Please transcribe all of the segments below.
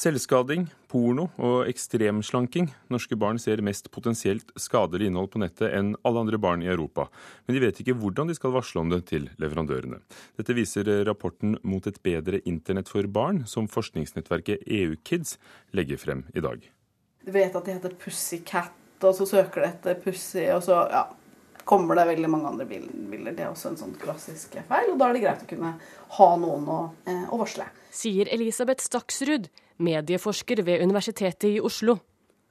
Selvskading, porno og ekstremslanking. Norske barn ser mest potensielt skadelig innhold på nettet enn alle andre barn i Europa. Men de vet ikke hvordan de skal varsle om det til leverandørene. Dette viser rapporten Mot et bedre internett for barn, som forskningsnettverket EU-Kids legger frem i dag. Du vet at de heter Pussycat, og så søker de etter Pussy, og så ja, kommer det veldig mange andre bilder. Det er også en sånn klassisk feil, og da er det greit å kunne ha noen å, eh, å varsle. Sier Elisabeth Staksrud, medieforsker ved Universitetet i Oslo.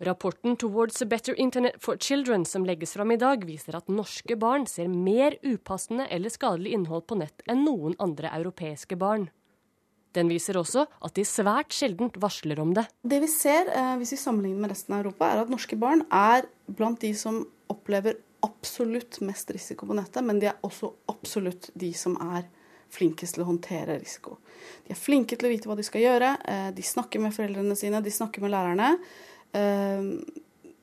Rapporten 'Towards a Better Internet for Children' som legges fram i dag, viser at norske barn ser mer upassende eller skadelig innhold på nett enn noen andre europeiske barn. Den viser også at de svært sjeldent varsler om det. Det vi ser, eh, hvis vi sammenligner med resten av Europa, er at norske barn er blant de som opplever absolutt mest risiko på nettet, men de er også absolutt de som er flinkest til å håndtere risiko. De er flinke til å vite hva de skal gjøre. Eh, de snakker med foreldrene sine, de snakker med lærerne. Eh,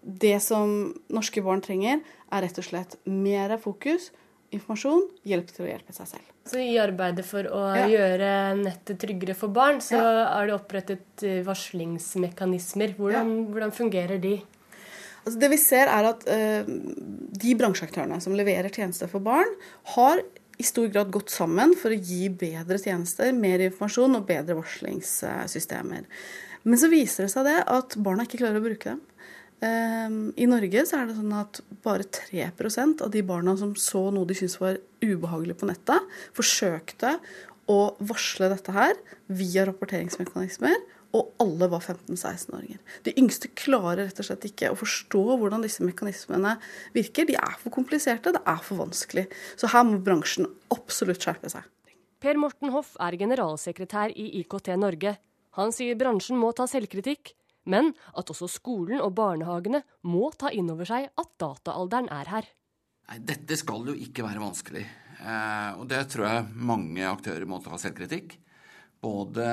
det som norske barn trenger, er rett og slett mer fokus, informasjon, hjelp til å hjelpe seg selv. Så I arbeidet for å ja. gjøre nettet tryggere for barn, så ja. er det opprettet eh, varslingsmekanismer. Hvordan, ja. hvordan fungerer de? Altså det vi ser er at uh, De bransjeaktørene som leverer tjenester for barn, har i stor grad gått sammen for å gi bedre tjenester, mer informasjon og bedre varslingssystemer. Men så viser det seg det at barna ikke klarer å bruke dem. Ehm, I Norge så er det sånn at bare 3% av de barna som så noe de syntes var ubehagelig på nettet, forsøkte å varsle dette her via rapporteringsmekanismer og alle var 15-16-åringer. De yngste klarer rett og slett ikke å forstå hvordan disse mekanismene virker. De er for kompliserte, det er for vanskelig. Så her må bransjen absolutt skjerpe seg. Per Morten Hoff er generalsekretær i IKT Norge. Han sier bransjen må ta selvkritikk, men at også skolen og barnehagene må ta inn over seg at dataalderen er her. Nei, Dette skal jo ikke være vanskelig. Eh, og det tror jeg mange aktører må ta selvkritikk både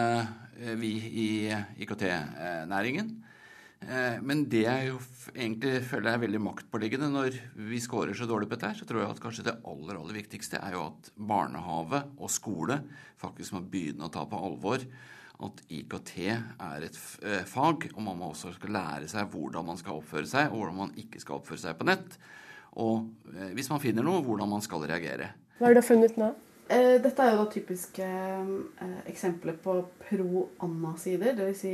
eh, vi i IKT-næringen. Eh, men det jeg jo egentlig føler er veldig maktpåliggende når vi scorer så dårlig på dette, så tror jeg at kanskje det aller, aller viktigste er jo at barnehave og skole faktisk må begynne å ta på alvor at IKT er et eh, fag, og man må også skal lære seg hvordan man skal oppføre seg, og hvordan man ikke skal oppføre seg på nett. Og hvis man finner noe, hvordan man skal reagere. Hva har du funnet nå? Eh, dette er jo da typiske eh, eksempler på pro-Anna-sider. Dvs. Si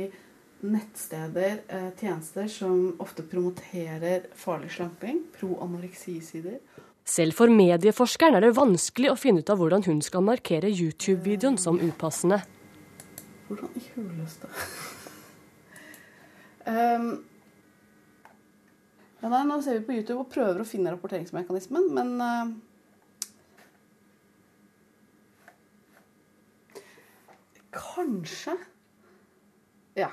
nettsteder, eh, tjenester som ofte promoterer farlig slamping. Pro-anoreksi-sider. Selv for medieforskeren er det vanskelig å finne ut av hvordan hun skal markere YouTube-videoen som upassende. Hvordan i huleste um, ja, Nå ser vi på YouTube og prøver å finne rapporteringsmekanismen, men uh, Kanskje. Ja.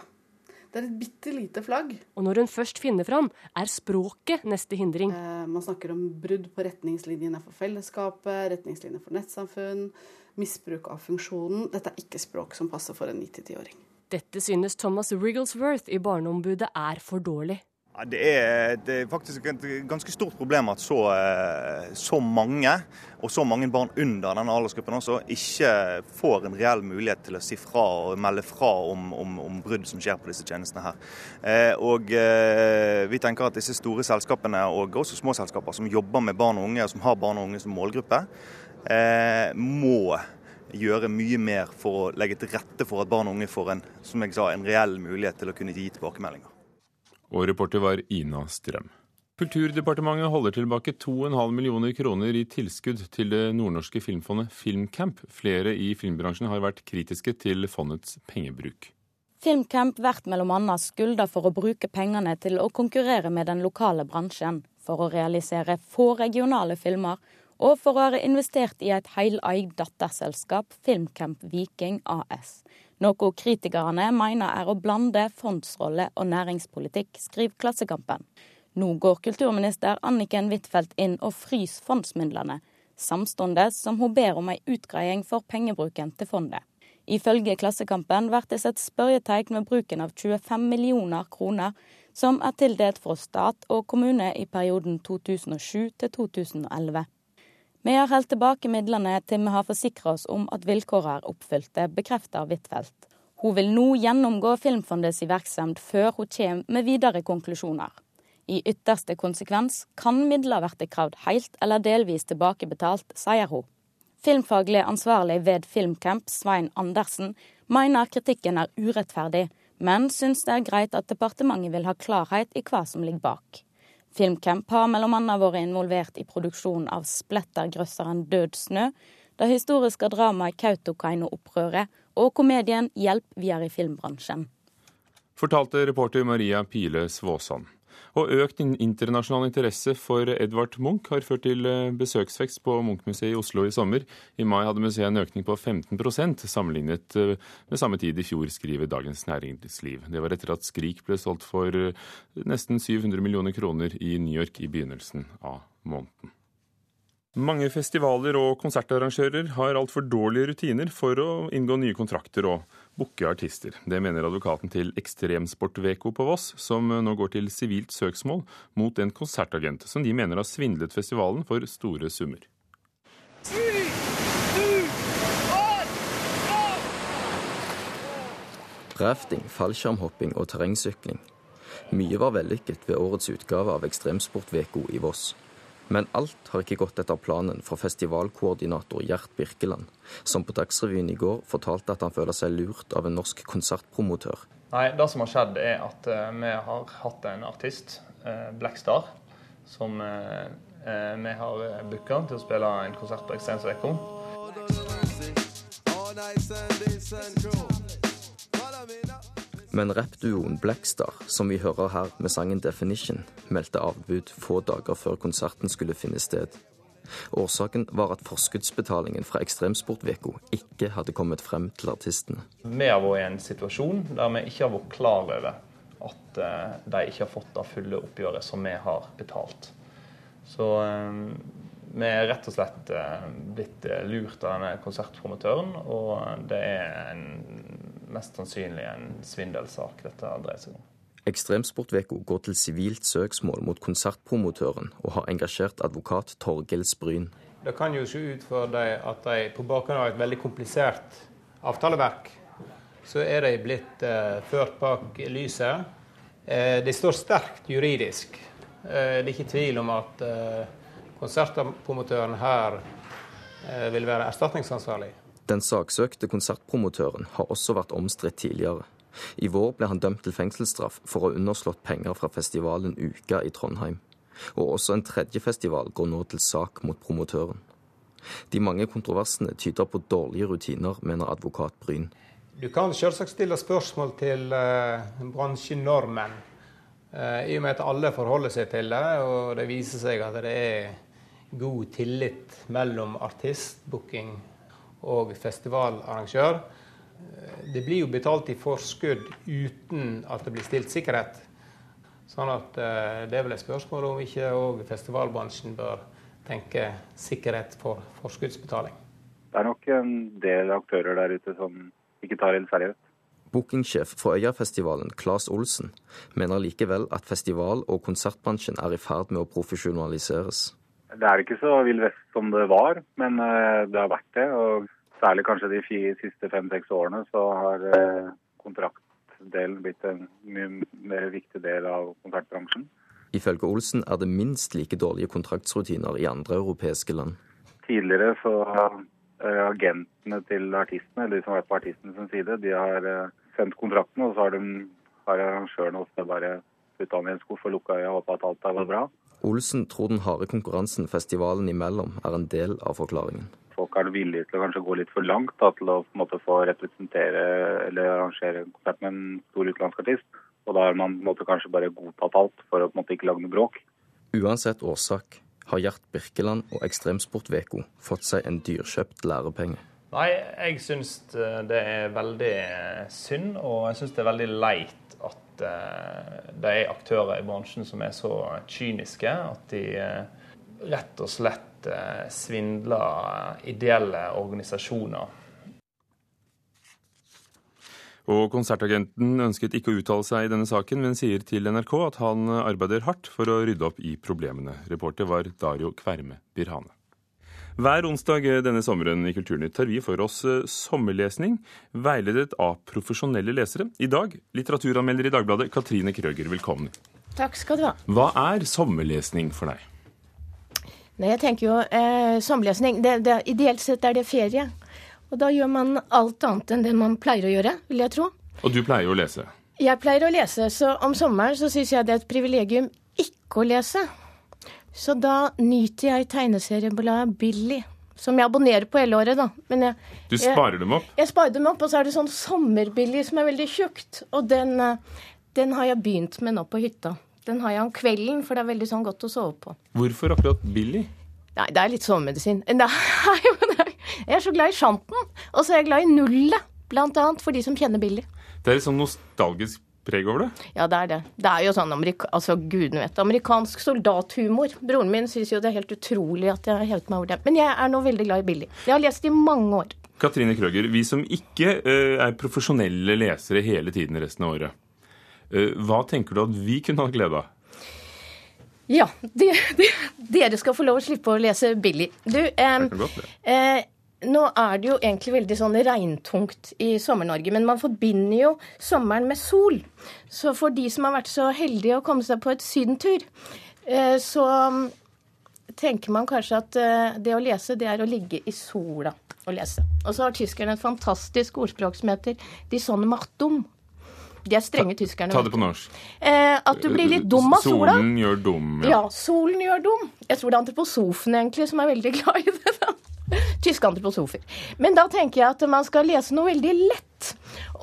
Det er et bitte lite flagg. Og når hun først finner fram, er språket neste hindring. Eh, man snakker om brudd på retningslinjene for fellesskapet, retningslinjer for nettsamfunn, misbruk av funksjonen. Dette er ikke språk som passer for en 9-10-åring. Dette synes Thomas Rigglesworth i Barneombudet er for dårlig. Ja, det, er, det, er, faktisk et ganske stort problem at så, eh, så, mange, og så mange barn under denne aldersgruppen også, ikke får en reell mulighet til å si fra og melde fra om, om, om brudd som skjer på disse tjenestene her. Eh, og eh, Vi tenker at disse store selskapene og også små selskaper som jobber med barn og unge, og som har barn og unge som målgruppe, må gjøre mye mer for å legge til rette for at barn og unge får en, som jeg sa, en reell mulighet til å kunne gi tilbakemeldinger. Og reporter var Ina Strøm. Kulturdepartementet holder tilbake 2,5 millioner kroner i tilskudd til det nordnorske filmfondet Filmcamp. Flere i filmbransjen har vært kritiske til fondets pengebruk. Filmcamp blir bl.a. skylda for å bruke pengene til å konkurrere med den lokale bransjen, for å realisere få regionale filmer, og for å ha investert i et heleid datterselskap, Filmcamp Viking AS. Noe kritikerne mener er å blande fondsrolle og næringspolitikk, skriver Klassekampen. Nå går kulturminister Anniken Huitfeldt inn og fryser fondsmidlene, samtidig som hun ber om ei utgreiing for pengebruken til fondet. Ifølge Klassekampen blir det satt spørjetegn ved bruken av 25 millioner kroner som er tildelt fra stat og kommune i perioden 2007 til 2011. Vi har holdt tilbake midlene til vi har forsikra oss om at vilkårene er oppfylte, bekrefter Huitfeldt. Hun vil nå gjennomgå Filmfondets virksomhet før hun kommer med videre konklusjoner. I ytterste konsekvens kan midler bli kravd helt eller delvis tilbakebetalt, sier hun. Filmfaglig ansvarlig ved Filmcamp, Svein Andersen, mener kritikken er urettferdig, men syns det er greit at departementet vil ha klarhet i hva som ligger bak. Filmcamp har bl.a. vært involvert i produksjonen av splettergrøsseren Død snø, det historiske dramaet Kautokeino-opprøret og komedien Hjelp, vi er i filmbransjen. Fortalte reporter Maria Pile Svåsand. Og økt internasjonal interesse for Edvard Munch har ført til eh, besøksvekst på Munch-museet i Oslo i sommer. I mai hadde museet en økning på 15 sammenlignet eh, med samme tid i fjor, skriver Dagens Næringsliv. Det var etter at Skrik ble solgt for eh, nesten 700 millioner kroner i New York i begynnelsen av måneden. Mange festivaler og konsertarrangører har altfor dårlige rutiner for å inngå nye kontrakter og booke artister. Det mener advokaten til Ekstremsportveko på Voss, som nå går til sivilt søksmål mot en konsertagent som de mener har svindlet festivalen for store summer. Rafting, fallskjermhopping og terrengsykling. Mye var vellykket ved årets utgave av Ekstremsportveko i Voss. Men alt har ikke gått etter planen for festivalkoordinator Gjert Birkeland, som på Dagsrevyen i går fortalte at han føler seg lurt av en norsk konsertpromotør. Nei, det som har skjedd er at uh, vi har hatt en artist, uh, Blackstar, som uh, vi har booka til å spille en konsert på Ekstremsveka. Men rappduoen Blackstar, som vi hører her med sangen 'Definition', meldte avbud få dager før konserten skulle finne sted. Årsaken var at forskuddsbetalingen fra Ekstremsportveko ikke hadde kommet frem til artistene. Vi har vært i en situasjon der vi ikke har vært klar over at eh, de ikke har fått det fulle oppgjøret som vi har betalt. Så eh, vi er rett og slett eh, blitt lurt av denne konsertpromotøren, og det er en mest sannsynlig en svindelsak dette dreier seg om. Ekstremsportveko går til sivilt søksmål mot konsertpromotøren og har engasjert advokat Torgild Spryn. Det kan jo se ut for dem at de på bakgrunn av et veldig komplisert avtaleverk, så er de blitt eh, ført bak lyset. Eh, de står sterkt juridisk. Eh, det er ikke tvil om at eh, konsertpromotøren her eh, vil være erstatningsansvarlig. Den saksøkte konsertpromotøren har også vært omstridt tidligere. I vår ble han dømt til fengselsstraff for å ha underslått penger fra festivalen Uka i Trondheim. Og også en tredje festival går nå til sak mot promotøren. De mange kontroversene tyder på dårlige rutiner, mener advokat Bryn. Du kan selvsagt stille spørsmål til uh, bransjenormen, uh, i og med at alle forholder seg til det. Og det viser seg at det er god tillit mellom artistbooking og festivalarrangør. Det blir jo betalt i forskudd uten at det blir stilt sikkerhet. Sånn at eh, det er vel et spørsmål om ikke òg festivalbransjen bør tenke sikkerhet for forskuddsbetaling. Det er nok en del aktører der ute som ikke tar helt seriøst. Bookingsjef for Øyafestivalen, Claes Olsen, mener likevel at festival- og konsertbransjen er i ferd med å profesjonaliseres. Det er ikke så vill vest som det var, men eh, det har vært det. Og særlig kanskje de fire, siste fem-seks årene så har eh, kontraktdelen blitt en mye mer viktig del av konsertbransjen. Ifølge Olsen er det minst like dårlige kontraktsrutiner i andre europeiske land. Tidligere så har eh, agentene til artistene, eller de som har vært på artistenes side, de har sendt kontraktene, og så har, de, har arrangørene ofte bare putta den i en skuff og lukka øya og håpa at alt der var bra. Olsen tror den harde konkurransen festivalen imellom er en del av forklaringen. Folk er villige til å kanskje gå litt for langt da, til å måte, få representere eller arrangere en konsert med en stor utenlandsk artist. Og da har man måte, kanskje bare godtatt alt for å måte, ikke lage noe bråk. Uansett årsak har Gjert Birkeland og Ekstremsportveko fått seg en dyrkjøpt lærepenge. Nei, jeg syns det er veldig synd, og jeg syns det er veldig leit at uh, det er aktører i bransjen som er så kyniske at de uh, rett og slett uh, svindler ideelle organisasjoner. Og Konsertagenten ønsket ikke å uttale seg i denne saken, men sier til NRK at han arbeider hardt for å rydde opp i problemene. Reporter var Dario Kverme Birhane. Hver onsdag denne sommeren i Kulturnytt tar vi for oss eh, sommerlesning, veiledet av profesjonelle lesere. I dag litteraturanmelder i Dagbladet Katrine Krøger, velkommen. Takk skal du ha. Hva er sommerlesning for deg? Nei, jeg tenker jo eh, Sommerlesning det, det, Ideelt sett er det ferie. Og da gjør man alt annet enn det man pleier å gjøre, vil jeg tro. Og du pleier å lese? Jeg pleier å lese, så om sommeren så syns jeg det er et privilegium ikke å lese. Så da nyter jeg tegneseriebladet Billy, som jeg abonnerer på hele året, da. Men jeg, du sparer dem opp? Jeg, jeg sparer dem opp, og så er det sånn sommerbillig som er veldig tjukt. Og den, eh, den har jeg begynt med nå på hytta. Den har jeg om kvelden, for det er veldig sånn godt å sove på. Hvorfor akkurat Billy? Nei, det er litt sovemedisin. Jeg er så glad i sjanten, og så er jeg glad i nullet. Blant annet for de som kjenner Billy. Det er litt sånn nostalgisk preg over det? Ja, det er det. Det er jo sånn amerika altså, gudene vet, amerikansk soldathumor. Broren min syns jo det er helt utrolig at jeg har hevet meg over det. Men jeg er nå veldig glad i Billy. Jeg har lest i mange år. Katrine Krøger, vi som ikke uh, er profesjonelle lesere hele tiden resten av året, uh, hva tenker du at vi kunne ha glede av? Ja, de, de, dere skal få lov å slippe å lese Billy. Du, eh, eh, nå er det jo egentlig veldig sånn regntungt i Sommer-Norge, men man forbinder jo sommeren med sol. Så for de som har vært så heldige å komme seg på et sydentur, eh, så tenker man kanskje at eh, det å lese, det er å ligge i sola og lese. Og så har tyskerne et fantastisk ordspråk som heter 'Die Sonne macht. De er strenge ta, tyskerne. Ta det på norsk. Eh, at du blir litt dum av sola. Solen gjør dum. Ja. ja, solen gjør dum. Jeg tror det er antroposofene egentlig som er veldig glad i det. Tyske antroposofer. Men da tenker jeg at man skal lese noe veldig lett.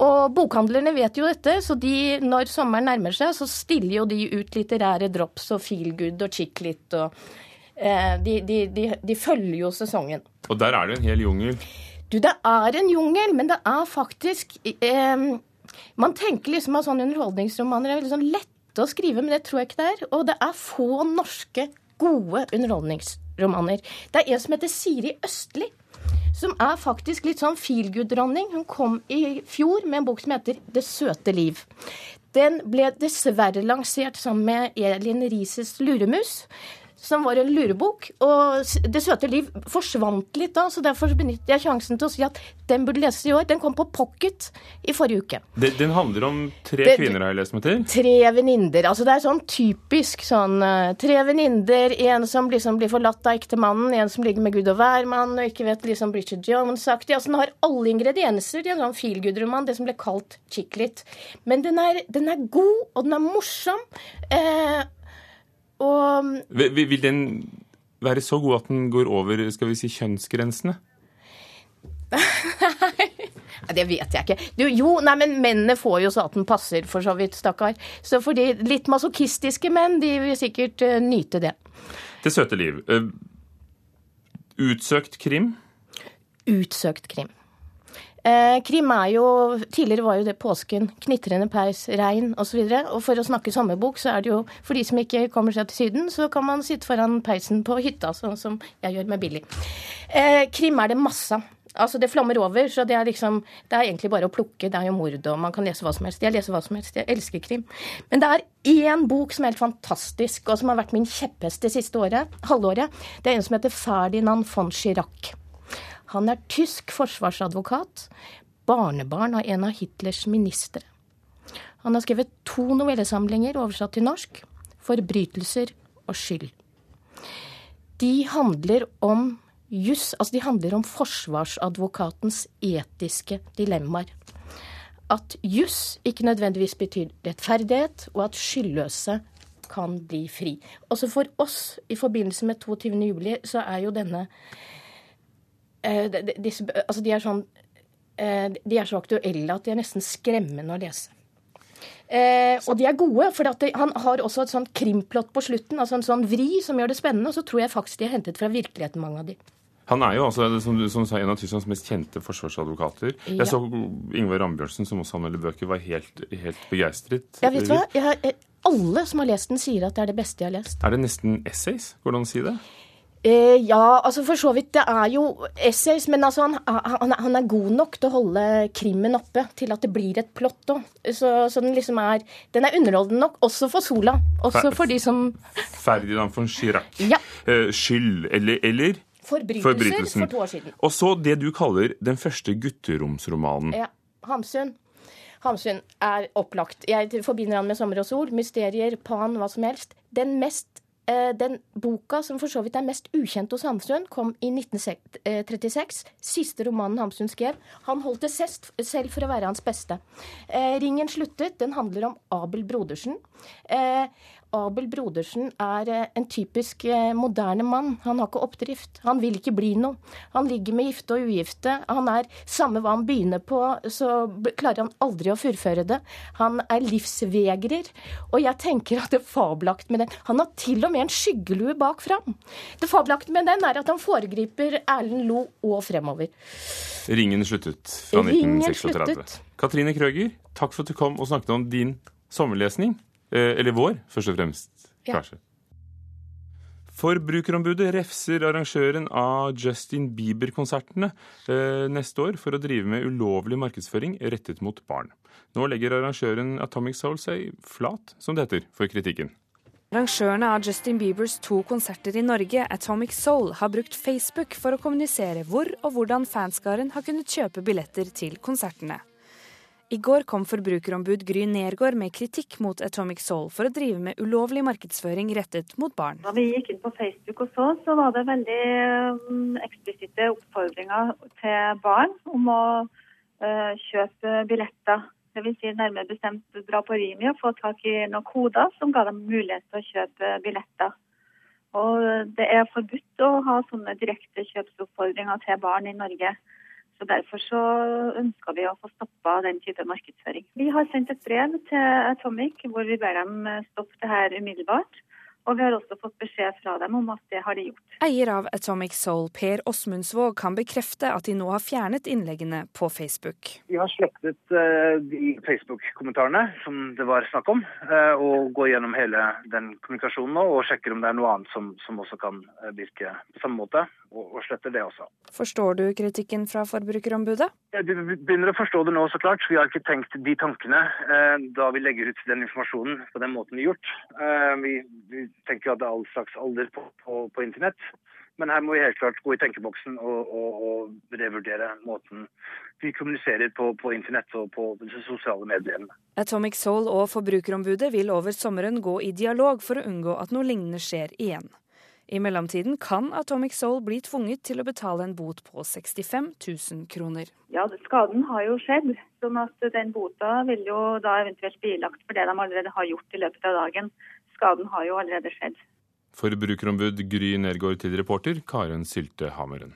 Og bokhandlerne vet jo dette, så de, når sommeren nærmer seg, så stiller jo de ut litterære drops og feelgood og chicklit og eh, de, de, de, de følger jo sesongen. Og der er det en hel jungel? Du, det er en jungel, men det er faktisk eh, man tenker liksom at sånne underholdningsromaner er veldig sånn lette å skrive, men det tror jeg ikke det er. Og det er få norske gode underholdningsromaner. Det er en som heter Siri Østli. Som er faktisk litt sånn feelgood-dronning. Hun kom i fjor med en bok som heter Det søte liv. Den ble dessverre lansert sammen med Elin Rises luremus som var en lurebok. Og Det søte liv forsvant litt da, så derfor benytter jeg sjansen til å si at den burde leses i år. Den kom på pocket i forrige uke. Den, den handler om tre det, kvinner, har jeg lest meg til? Tre venninner. Altså det er sånn typisk sånn uh, Tre venninner, en som liksom blir forlatt av ektemannen, en som ligger med gud og hvermann og ikke vet liksom Bridget Jones-aktig. Altså den har alle ingredienser i en sånn feelgood-roman, det som ble kalt chicklit. Men den er, den er god, og den er morsom. Uh, og vil, vil den være så god at den går over skal vi si, kjønnsgrensene? Nei, det vet jeg ikke. Du, jo, nei, men mennene får jo så at den passer, for så vidt, stakkar. Så for de litt masochistiske menn, de vil sikkert uh, nyte det. Det søte liv. Uh, utsøkt krim? Utsøkt krim. Eh, krim er jo Tidligere var jo det påsken, knitrende peis, regn osv. Og, så og for å snakke sommerbok, så er det jo For de som ikke kommer seg til Syden, så kan man sitte foran peisen på hytta, sånn som jeg gjør med Billy. Eh, krim er det masse av. Altså, det flommer over, så det er liksom Det er egentlig bare å plukke. Det er jo mord, og man kan lese hva som helst. Jeg leser hva som helst. Jeg elsker krim. Men det er én bok som er helt fantastisk, og som har vært min kjepphest det siste året, halvåret. Det er en som heter Ferdinand von Chirac. Han er tysk forsvarsadvokat, barnebarn av en av Hitlers ministre. Han har skrevet to novellesamlinger oversatt til norsk, 'Forbrytelser og skyld'. De handler om juss, altså de handler om forsvarsadvokatens etiske dilemmaer. At juss ikke nødvendigvis betyr rettferdighet, og at skyldløse kan bli fri. Også for oss i forbindelse med 22. juli så er jo denne disse, altså de, er sånn, eh, de er så aktuelle at de er nesten skremmende å lese. Eh, og de er gode, for det, han har også et sånt krimplott på slutten. altså En sånn vri som gjør det spennende. Og så tror jeg faktisk de er hentet fra virkeligheten, mange av de. Han er jo altså, som du, som sa, en av Tysklands mest kjente forsvarsadvokater. Ja. Jeg så Ingvar Rambjørnsen, som også anmelder bøker, var helt, helt begeistret. Ja, vet du hva? Jeg, alle som har lest den, sier at det er det beste jeg har lest. Er det nesten essays? Går det an å si det? Eh, ja, altså for så vidt. Det er jo essays, men altså han, han, han, er god nok til å holde krimmen oppe til at det blir et plott òg. Så, så, den liksom er Den er underholdende nok, også for Sola. Også for de som Ferdinand von Chirac. Ja. Eh, skyld eller, eller Forbrytelser for to år siden. Og så det du kaller den første gutteromsromanen. Ja. Hamsun. Hamsun er opplagt. Jeg forbinder han med 'Sommer og sol', mysterier, Pan, hva som helst. Den mest den boka som for så vidt er mest ukjent hos Hamsun, kom i 1936. Siste romanen Hamsun skrev. Han holdt det selv for å være hans beste. Eh, ringen sluttet. Den handler om Abel Brodersen. Abel Brodersen er eh, en typisk eh, moderne mann. Han har ikke oppdrift. Han vil ikke bli noe. Han ligger med gifte og ugifte. Han er Samme hva han begynner på, så klarer han aldri å fullføre det. Han er livsvegrer. Og jeg tenker at det fabelaktige med den Han har til og med en skyggelue bak fram. Det fabelaktige med den er at han foregriper Erlend Lo og fremover. Ringen sluttet fra Ringen 1936. sluttet. Katrine Krøger, takk for at du kom og snakket om din sommerlesning. Eh, eller vår, først og fremst, Ja. kanskje. Forbrukerombudet refser arrangøren av Justin Bieber-konsertene eh, neste år for å drive med ulovlig markedsføring rettet mot barn. Nå legger arrangøren Atomic Soul seg flat, som det heter, for kritikken. Arrangørene av Justin Biebers to konserter i Norge, Atomic Soul, har brukt Facebook for å kommunisere hvor og hvordan fanskaren har kunnet kjøpe billetter til konsertene. I går kom forbrukerombud Gry Nergård med kritikk mot Atomic Soul for å drive med ulovlig markedsføring rettet mot barn. Da vi gikk inn på Facebook og så, så var det veldig um, eksplisitte oppfordringer til barn om å eh, kjøpe billetter. Vil si nærmere bestemt dra på Rimi og få tak i noen koder som ga dem mulighet til å kjøpe billetter. Og det er forbudt å ha sånne direkte kjøpsoppfordringer til barn i Norge. Så Derfor så ønsker vi å få stoppa den type markedsføring. Vi har sendt et brev til Atomic hvor vi ber dem stoppe det her umiddelbart. Og vi har også fått beskjed fra dem om at det har de gjort. Eier av Atomic Soul, Per Åsmundsvåg, kan bekrefte at de nå har fjernet innleggene på Facebook. Vi har slettet eh, de Facebook-kommentarene som det var snakk om, eh, og går gjennom hele den kommunikasjonen nå og sjekker om det er noe annet som, som også kan eh, virke på samme måte, og, og sletter det også. Forstår du kritikken fra Forbrukerombudet? Ja, Vi begynner å forstå det nå, så klart. Vi har ikke tenkt de tankene eh, da vi legger ut den informasjonen på den måten vi har gjort. Eh, vi, vi tenker jo at det er all slags alder på, på, på internett. Men her må vi helt klart gå i tenkeboksen og, og, og revurdere måten vi kommuniserer på, på internett og på de sosiale mediene. Atomic Soul og Forbrukerombudet vil over sommeren gå i dialog for å unngå at noe lignende skjer igjen. I mellomtiden kan Atomic Soul bli tvunget til å betale en bot på 65 000 kroner. Ja, skaden har jo skjedd, sånn at den bota vil jo da eventuelt bli ilagt for det de allerede har gjort i løpet av dagen. Skaden har jo allerede skjedd. Forbrukerombud Gry Nergård til reporter Karen Sylte Hammeren.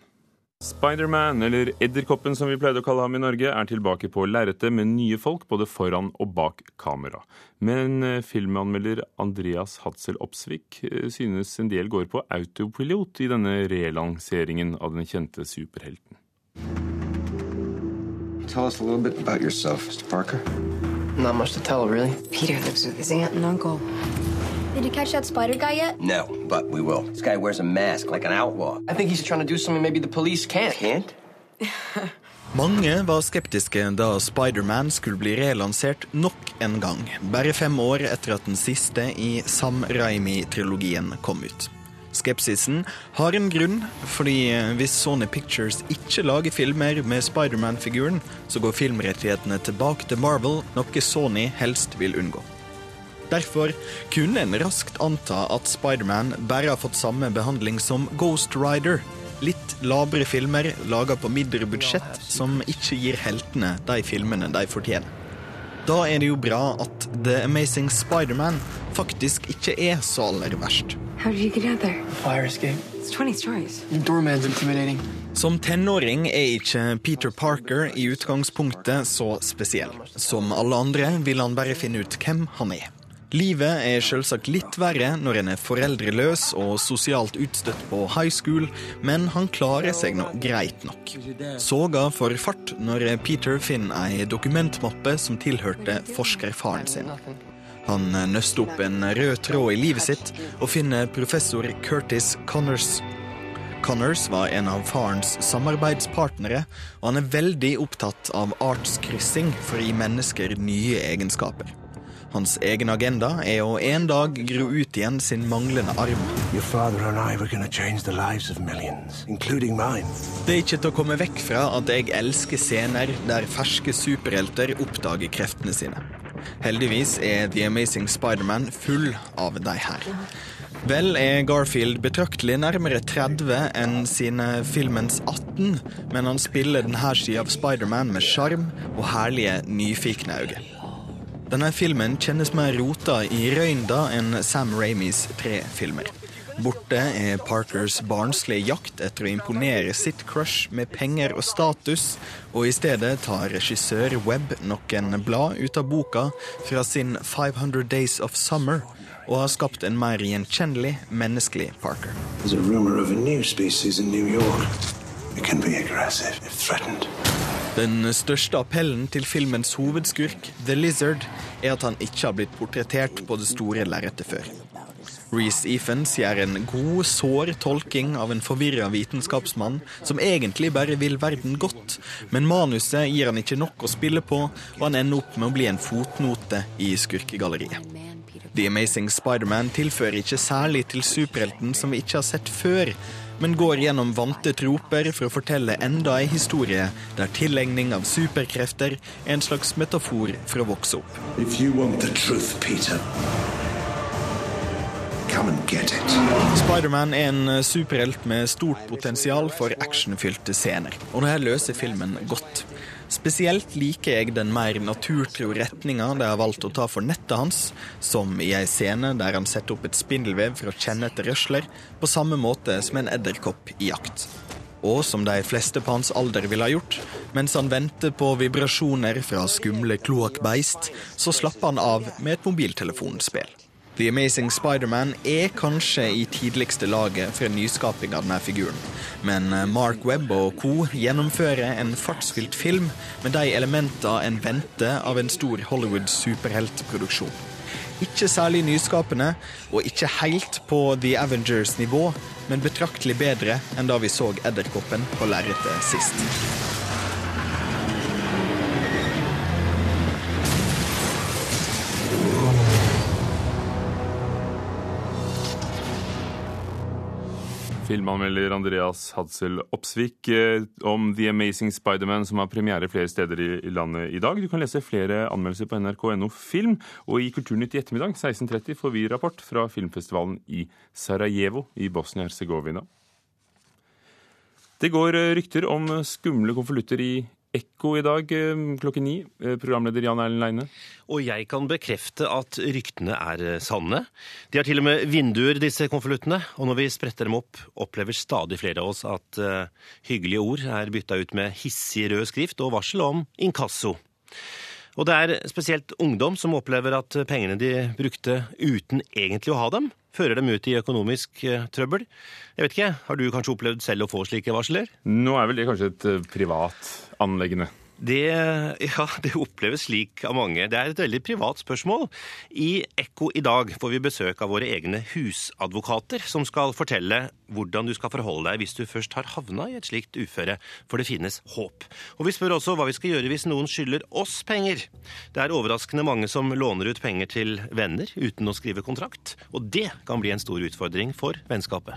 Spiderman, eller Edderkoppen som vi pleide å kalle ham i Norge, er tilbake på lerretet med nye folk både foran og bak kamera. Men eh, filmanmelder Andreas Hatzel Opsvik eh, synes en del går på autopilot i denne relanseringen av den kjente superhelten. Tell us a little bit about yourself, Mr. Parker. Not much to tell, really. Peter lives with his aunt and uncle. Did you catch that spider guy yet? No, but we will. This guy wears a mask like an outlaw. I think he's trying to do something maybe the police can't. Can't? Mange var skeptiske da Spiderman skulle bli relansert nok en gang, bare fem år etter at den siste i Sam Raimi-trilogien kom ut. Skepsisen har en grunn, fordi hvis Sony Pictures ikke lager filmer med Spiderman-figuren, så går filmrettighetene tilbake til Marvel, noe Sony helst vil unngå. Derfor kunne en raskt anta at Spiderman bare har fått samme behandling som Ghost Rider. Litt labre filmer laga på mindre budsjett som ikke gir heltene de filmene de fortjener. Da er det jo bra at The Amazing Spiderman faktisk ikke er så aller verst. How did you get out there? Fire escape. It's 20 stories. Your doorman's intimidating. Som tenåring er ikke Peter Parker i utgangspunktet så spesiell. Som alle andre vil han bare finne ut hvem han er. Livet er selvsagt litt verre når en er foreldreløs og sosialt utstøtt på high school, men han klarer seg nå greit nok. Soga får fart når Peter finner ei dokumentmappe som tilhørte forskerfaren sin. Han nøster opp en rød tråd i livet sitt og finner professor Curtis Connors. Connors var en av farens samarbeidspartnere, og han er veldig opptatt av artskryssing for å gi mennesker nye egenskaper. Hans egen agenda er å en dag gro ut igjen sin manglende arm. Det er ikke til å komme vekk fra at jeg elsker scener der ferske superhelter oppdager kreftene sine. Heldigvis er The Amazing Spiderman full av de her. Vel er Garfield betraktelig nærmere 30 enn sine filmens 18, men han spiller denne sida av Spiderman med sjarm og herlige, nyfikne øyne. Denne filmen kjennes mer rota i røynda enn Sam Ramis tre filmer. Borte er Parkers barnslige jakt etter å imponere sitt crush med penger og status, og i stedet tar regissør Webb noen blad ut av boka fra sin 500 Days of Summer, og har skapt en mer gjenkjennelig, menneskelig Parker. Den største appellen til filmens hovedskurk, The Lizard, er at han ikke har blitt portrettert på det store lerretet før. Reece Ephens gjør en god, sår tolking av en forvirra vitenskapsmann som egentlig bare vil verden godt, men manuset gir han ikke nok å spille på, og han ender opp med å bli en fotnote i skurkegalleriet. The Amazing Spiderman tilfører ikke særlig til superhelten som vi ikke har sett før, men går gjennom vante troper for å fortelle enda ei historie der tilegning av superkrefter er en slags metafor for å vokse opp. If you want the Peter, Spiderman er en superhelt med stort potensial for actionfylte scener, og det her løser filmen godt. Spesielt liker jeg den mer naturtro retninga de har valgt å ta for nettet hans, som i ei scene der han setter opp et spindelvev for å kjenne etter røsler, på samme måte som en edderkopp i jakt. Og som de fleste på hans alder ville ha gjort, mens han venter på vibrasjoner fra skumle kloakkbeist, så slapper han av med et mobiltelefonspill. The Amazing Spiderman er kanskje i tidligste laget for en nyskaping av denne figuren, men Mark Webb og co. gjennomfører en fartsfylt film med de elementene en venter av en stor Hollywood superheltproduksjon. Ikke særlig nyskapende, og ikke helt på The Avengers-nivå, men betraktelig bedre enn da vi så Edderkoppen på lerretet sist. Filmanmelder Andreas Hadsel Opsvik eh, om The Amazing Spiderman, som har premiere flere steder i, landet i dag. Du kan lese flere anmeldelser på nrk.no film, og i Kulturnytt i ettermiddag 16.30 får vi rapport fra filmfestivalen i Sarajevo i Bosnia-Hercegovina. Det går eh, rykter om skumle konvolutter i Ekko i dag eh, klokken ni. Eh, Programleder Jan Erlend Leine. Og jeg kan bekrefte at ryktene er eh, sanne. De har til og med vinduer, disse konvoluttene. Og når vi spretter dem opp, opplever stadig flere av oss at hyggelige ord er bytta ut med hissig rød skrift og varsel om inkasso. Og det er spesielt ungdom som opplever at pengene de brukte uten egentlig å ha dem, fører dem ut i økonomisk trøbbel. Jeg vet ikke, Har du kanskje opplevd selv å få slike varsler? Nå er vel det kanskje et privat anleggende? Det, ja, det oppleves slik av mange. Det er et veldig privat spørsmål. I Ekko i dag får vi besøk av våre egne husadvokater, som skal fortelle hvordan du skal forholde deg hvis du først har havna i et slikt uføre, for det finnes håp. Og vi spør også hva vi skal gjøre hvis noen skylder oss penger. Det er overraskende mange som låner ut penger til venner uten å skrive kontrakt, og det kan bli en stor utfordring for vennskapet.